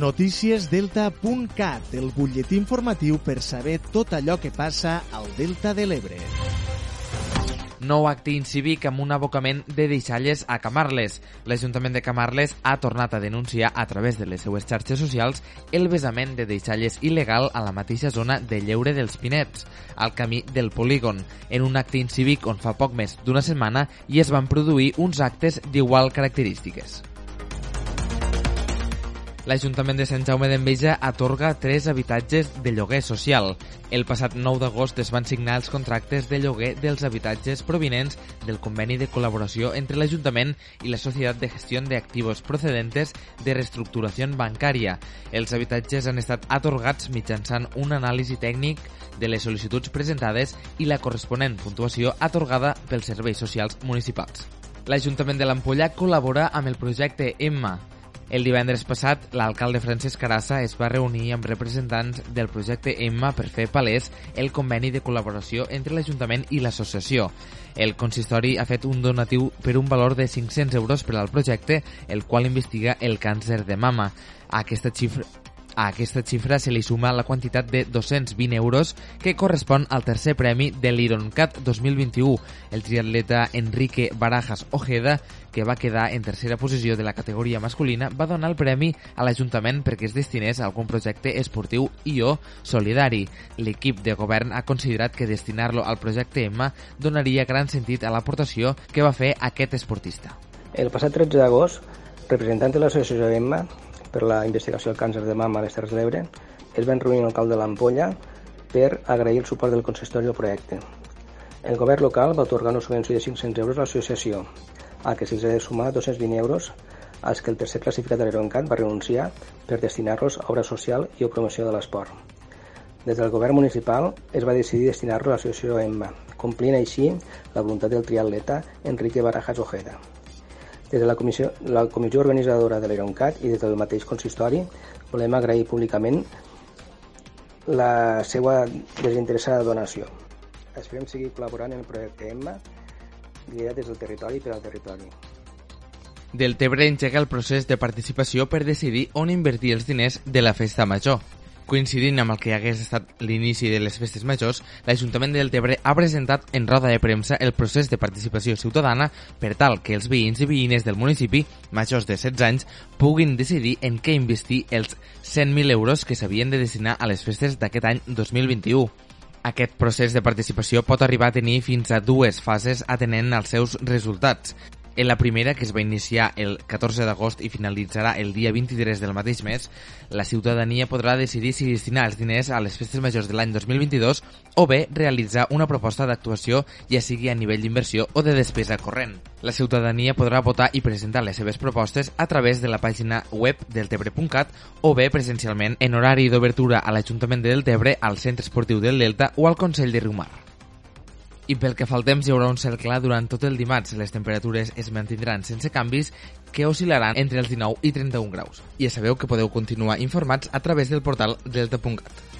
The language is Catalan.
Noticiesdelta.cat, el butlletí informatiu per saber tot allò que passa al Delta de l'Ebre. Nou acte incívic amb un abocament de deixalles a Camarles. L'Ajuntament de Camarles ha tornat a denunciar a través de les seues xarxes socials el besament de deixalles il·legal a la mateixa zona de Lleure dels Pinets, al camí del polígon, en un acte incívic on fa poc més d'una setmana i es van produir uns actes d'igual característiques. L'Ajuntament de Sant Jaume d'Enveja atorga tres habitatges de lloguer social. El passat 9 d'agost es van signar els contractes de lloguer dels habitatges provinents del conveni de col·laboració entre l'Ajuntament i la Societat de Gestió de Procedentes de Reestructuració Bancària. Els habitatges han estat atorgats mitjançant un anàlisi tècnic de les sol·licituds presentades i la corresponent puntuació atorgada pels serveis socials municipals. L'Ajuntament de l'Ampolla col·labora amb el projecte EMMA, el divendres passat, l'alcalde Francesc Carassa es va reunir amb representants del projecte EMMA per fer palès el conveni de col·laboració entre l'Ajuntament i l'associació. El consistori ha fet un donatiu per un valor de 500 euros per al projecte, el qual investiga el càncer de mama. Aquesta xifra, a aquesta xifra se li suma la quantitat de 220 euros que correspon al tercer premi de l'Ironcat 2021. El triatleta Enrique Barajas Ojeda, que va quedar en tercera posició de la categoria masculina, va donar el premi a l'Ajuntament perquè es destinés a algun projecte esportiu i o solidari. L'equip de govern ha considerat que destinar-lo al projecte EMMA donaria gran sentit a l'aportació que va fer aquest esportista. El passat 13 d'agost, representant de l'associació EMMA per la investigació del càncer de mama a les Terres de l'Ebre, es van reunir al cal de l'Ampolla per agrair el suport del consistori al projecte. El govern local va otorgar una subvenció de 500 euros a l'associació, a què se'ls ha de sumar 220 euros als que el tercer classificat de l'Aeroncat va renunciar per destinar-los a obra social i o promoció de l'esport. Des del govern municipal es va decidir destinar-los a l'associació EMMA, complint així la voluntat del triatleta Enrique Barajas Ojeda. Des de la comissió, la comissió organitzadora de l'Aeroncat i des del mateix consistori volem agrair públicament la seva desinteressada donació. Esperem seguir col·laborant en el projecte EMMA liderat des del territori per al territori. Del Tebre engega el procés de participació per decidir on invertir els diners de la festa major. Coincidint amb el que hagués estat l'inici de les festes majors, l'Ajuntament del Tebre ha presentat en roda de premsa el procés de participació ciutadana per tal que els veïns i veïnes del municipi, majors de 16 anys, puguin decidir en què investir els 100.000 euros que s'havien de destinar a les festes d'aquest any 2021. Aquest procés de participació pot arribar a tenir fins a dues fases atenent als seus resultats. En la primera, que es va iniciar el 14 d'agost i finalitzarà el dia 23 del mateix mes, la ciutadania podrà decidir si destinar els diners a les festes majors de l'any 2022 o bé realitzar una proposta d'actuació ja sigui a nivell d'inversió o de despesa corrent. La ciutadania podrà votar i presentar les seves propostes a través de la pàgina web del Tebre.cat o bé presencialment en horari d'obertura a l'Ajuntament del Tebre, al Centre Esportiu del Delta o al Consell de Riumar. I pel que fa al temps, hi haurà un cel clar durant tot el dimarts. Les temperatures es mantindran sense canvis que oscil·laran entre els 19 i 31 graus. I ja sabeu que podeu continuar informats a través del portal delta.cat.